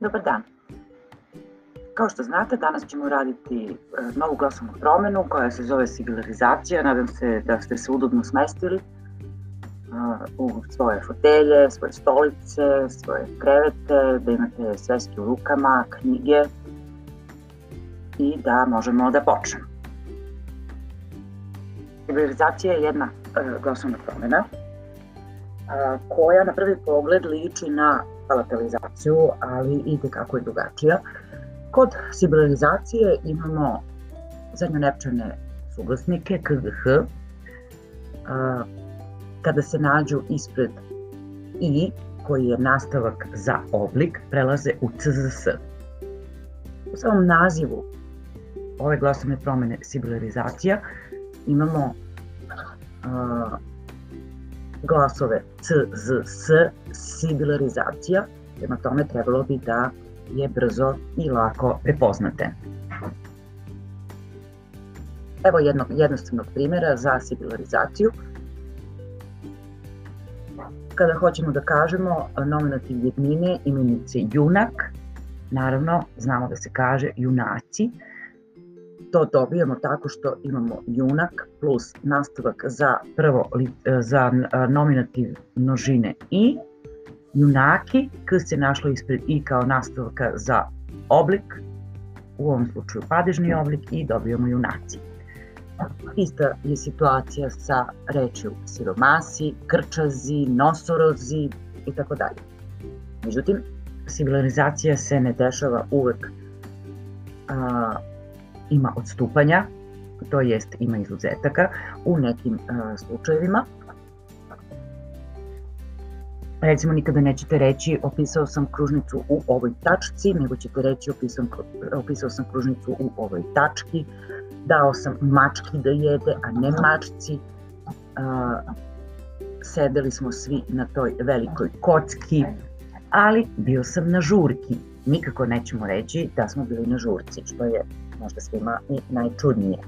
Dobar dan. Kao što znate, danas ćemo raditi e, novu glasovnu promenu koja se zove sigilarizacija. Nadam se da ste se udobno smestili e, u svoje fotelje, svoje stolice, svoje krevete, da imate sveske u rukama, knjige i da možemo da počnemo. Sigilarizacija je jedna e, glasovna promena koja na prvi pogled liči na palatalizaciju, ali i kako je drugačija. Kod sibilarizacije imamo zadnjonepčane suglasnike KGH, kada se nađu ispred i koji je nastavak za oblik, prelaze u CZS. U samom nazivu ove glasovne promene sibilarizacija imamo glasove C, Z, S, sibilarizacija, prema tome trebalo bi da je brzo i lako prepoznate. Evo jednog jednostavnog primjera za sibilarizaciju. Kada hoćemo da kažemo nominativ jednine imenice junak, naravno znamo da se kaže junaci, to dobijamo tako što imamo junak plus nastavak za prvo e, za e, nominativ množine i junaki, k se našlo ispred i kao nastavka za oblik, u ovom slučaju padežni oblik i dobijamo junaci. Ista je situacija sa rečju siromasi, krčazi, nosorozi i tako dalje. Međutim, sibilarizacija se ne dešava uvek a, ima odstupanja, to jest ima izuzetaka u nekim uh, slučajevima. Recimo, nikada nećete reći opisao sam kružnicu u ovoj tačci, nego ćete reći opisao, opisao sam kružnicu u ovoj tački, dao sam mački da jede, a ne mačci, uh, sedeli smo svi na toj velikoj kocki, ali bio sam na žurki. Nikako nećemo reći da smo bili na žurci, što je možda svima i najčudnije.